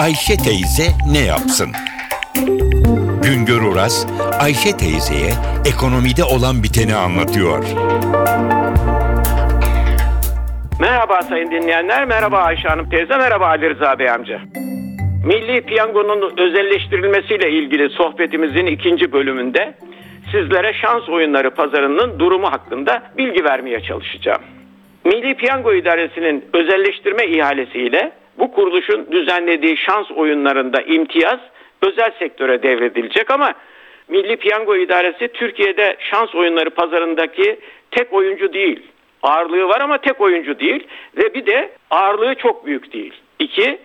Ayşe teyze ne yapsın? Güngör Oras, Ayşe teyzeye ekonomide olan biteni anlatıyor. Merhaba sayın dinleyenler, merhaba Ayşe Hanım teyze, merhaba Ali Rıza Bey amca. Milli Piyango'nun özelleştirilmesiyle ilgili sohbetimizin ikinci bölümünde sizlere şans oyunları pazarının durumu hakkında bilgi vermeye çalışacağım. Milli Piyango İdaresi'nin özelleştirme ihalesiyle bu kuruluşun düzenlediği şans oyunlarında imtiyaz özel sektöre devredilecek ama Milli Piyango İdaresi Türkiye'de şans oyunları pazarındaki tek oyuncu değil. Ağırlığı var ama tek oyuncu değil ve bir de ağırlığı çok büyük değil. İki,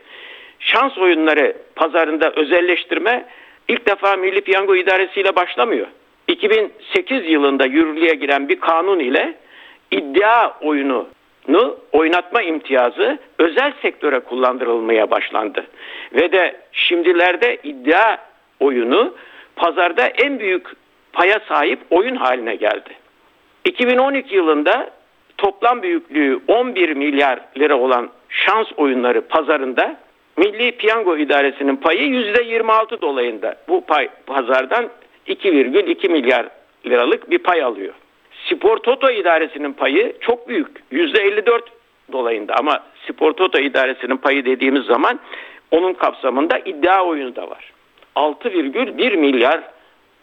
şans oyunları pazarında özelleştirme ilk defa Milli Piyango İdaresi ile başlamıyor. 2008 yılında yürürlüğe giren bir kanun ile iddia oyunu oynatma imtiyazı özel sektöre kullandırılmaya başlandı. Ve de şimdilerde iddia oyunu pazarda en büyük paya sahip oyun haline geldi. 2012 yılında toplam büyüklüğü 11 milyar lira olan şans oyunları pazarında Milli Piyango İdaresi'nin payı %26 dolayında. Bu pay pazardan 2,2 milyar liralık bir pay alıyor. Spor Toto İdaresi'nin payı çok büyük. %54 dolayında ama Spor Toto İdaresi'nin payı dediğimiz zaman onun kapsamında iddia oyunu da var. 6,1 milyar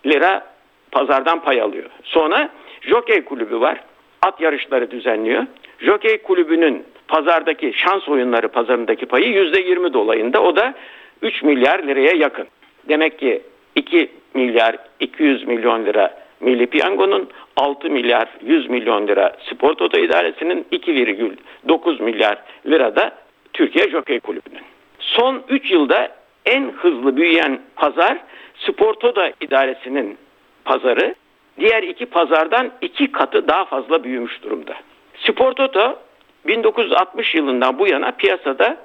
lira pazardan pay alıyor. Sonra Jockey Kulübü var. At yarışları düzenliyor. Jockey Kulübü'nün pazardaki şans oyunları pazarındaki payı %20 dolayında. O da 3 milyar liraya yakın. Demek ki 2 milyar 200 milyon lira Milli Piyango'nun 6 milyar 100 milyon lira Spor Toto İdaresi'nin 2,9 milyar lira da Türkiye Jockey Kulübü'nün. Son 3 yılda en hızlı büyüyen pazar Spor Toto İdaresi'nin pazarı diğer iki pazardan iki katı daha fazla büyümüş durumda. Spor Toto 1960 yılından bu yana piyasada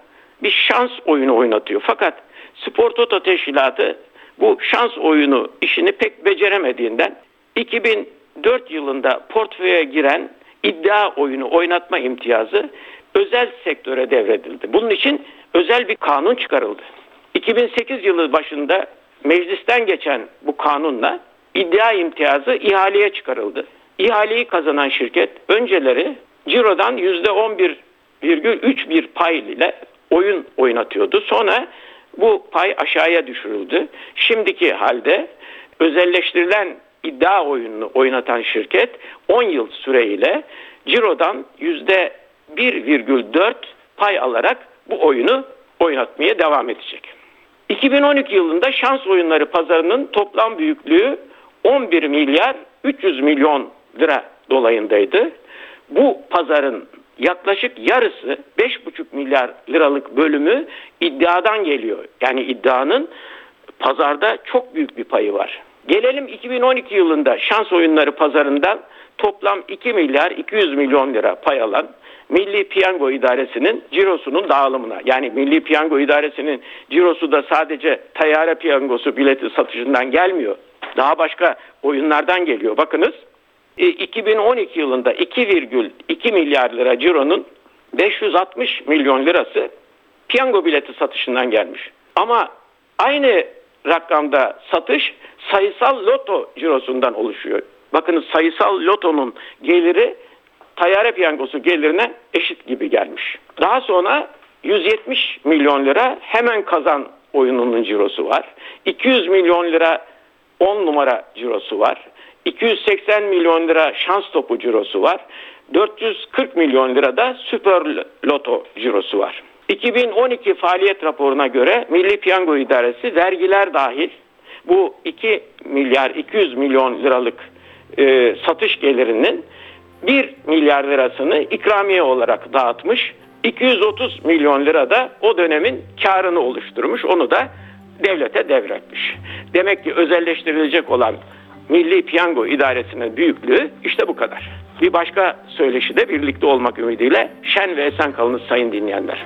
bir şans oyunu oynatıyor. Fakat Spor Toto Teşkilatı bu şans oyunu işini pek beceremediğinden 2004 yılında portföye giren iddia oyunu oynatma imtiyazı özel sektöre devredildi. Bunun için özel bir kanun çıkarıldı. 2008 yılı başında meclisten geçen bu kanunla iddia imtiyazı ihaleye çıkarıldı. İhaleyi kazanan şirket önceleri cirodan %11,3 bir pay ile oyun oynatıyordu. Sonra bu pay aşağıya düşürüldü. Şimdiki halde özelleştirilen iddia oyununu oynatan şirket 10 yıl süreyle cirodan %1,4 pay alarak bu oyunu oynatmaya devam edecek. 2012 yılında şans oyunları pazarının toplam büyüklüğü 11 milyar 300 milyon lira dolayındaydı. Bu pazarın yaklaşık yarısı 5,5 milyar liralık bölümü iddiadan geliyor. Yani iddianın pazarda çok büyük bir payı var. Gelelim 2012 yılında şans oyunları pazarından toplam 2 milyar 200 milyon lira pay alan Milli Piyango İdaresi'nin cirosunun dağılımına. Yani Milli Piyango İdaresi'nin cirosu da sadece tayyare piyangosu bileti satışından gelmiyor. Daha başka oyunlardan geliyor. Bakınız 2012 e, yılında 2,2 milyar lira cironun 560 milyon lirası piyango bileti satışından gelmiş. Ama aynı rakamda satış sayısal loto cirosundan oluşuyor. Bakınız sayısal lotonun geliri tayyare piyangosu gelirine eşit gibi gelmiş. Daha sonra 170 milyon lira hemen kazan oyununun cirosu var. 200 milyon lira 10 numara cirosu var. 280 milyon lira şans topu cirosu var. 440 milyon lira da süper loto cirosu var. 2012 faaliyet raporuna göre Milli Piyango İdaresi vergiler dahil bu 2 milyar 200 milyon liralık e, satış gelirinin 1 milyar lirasını ikramiye olarak dağıtmış. 230 milyon lira da o dönemin karını oluşturmuş. Onu da devlete devretmiş. Demek ki özelleştirilecek olan Milli Piyango İdaresi'nin büyüklüğü işte bu kadar. Bir başka söyleşide birlikte olmak ümidiyle şen ve esen kalınız sayın dinleyenler.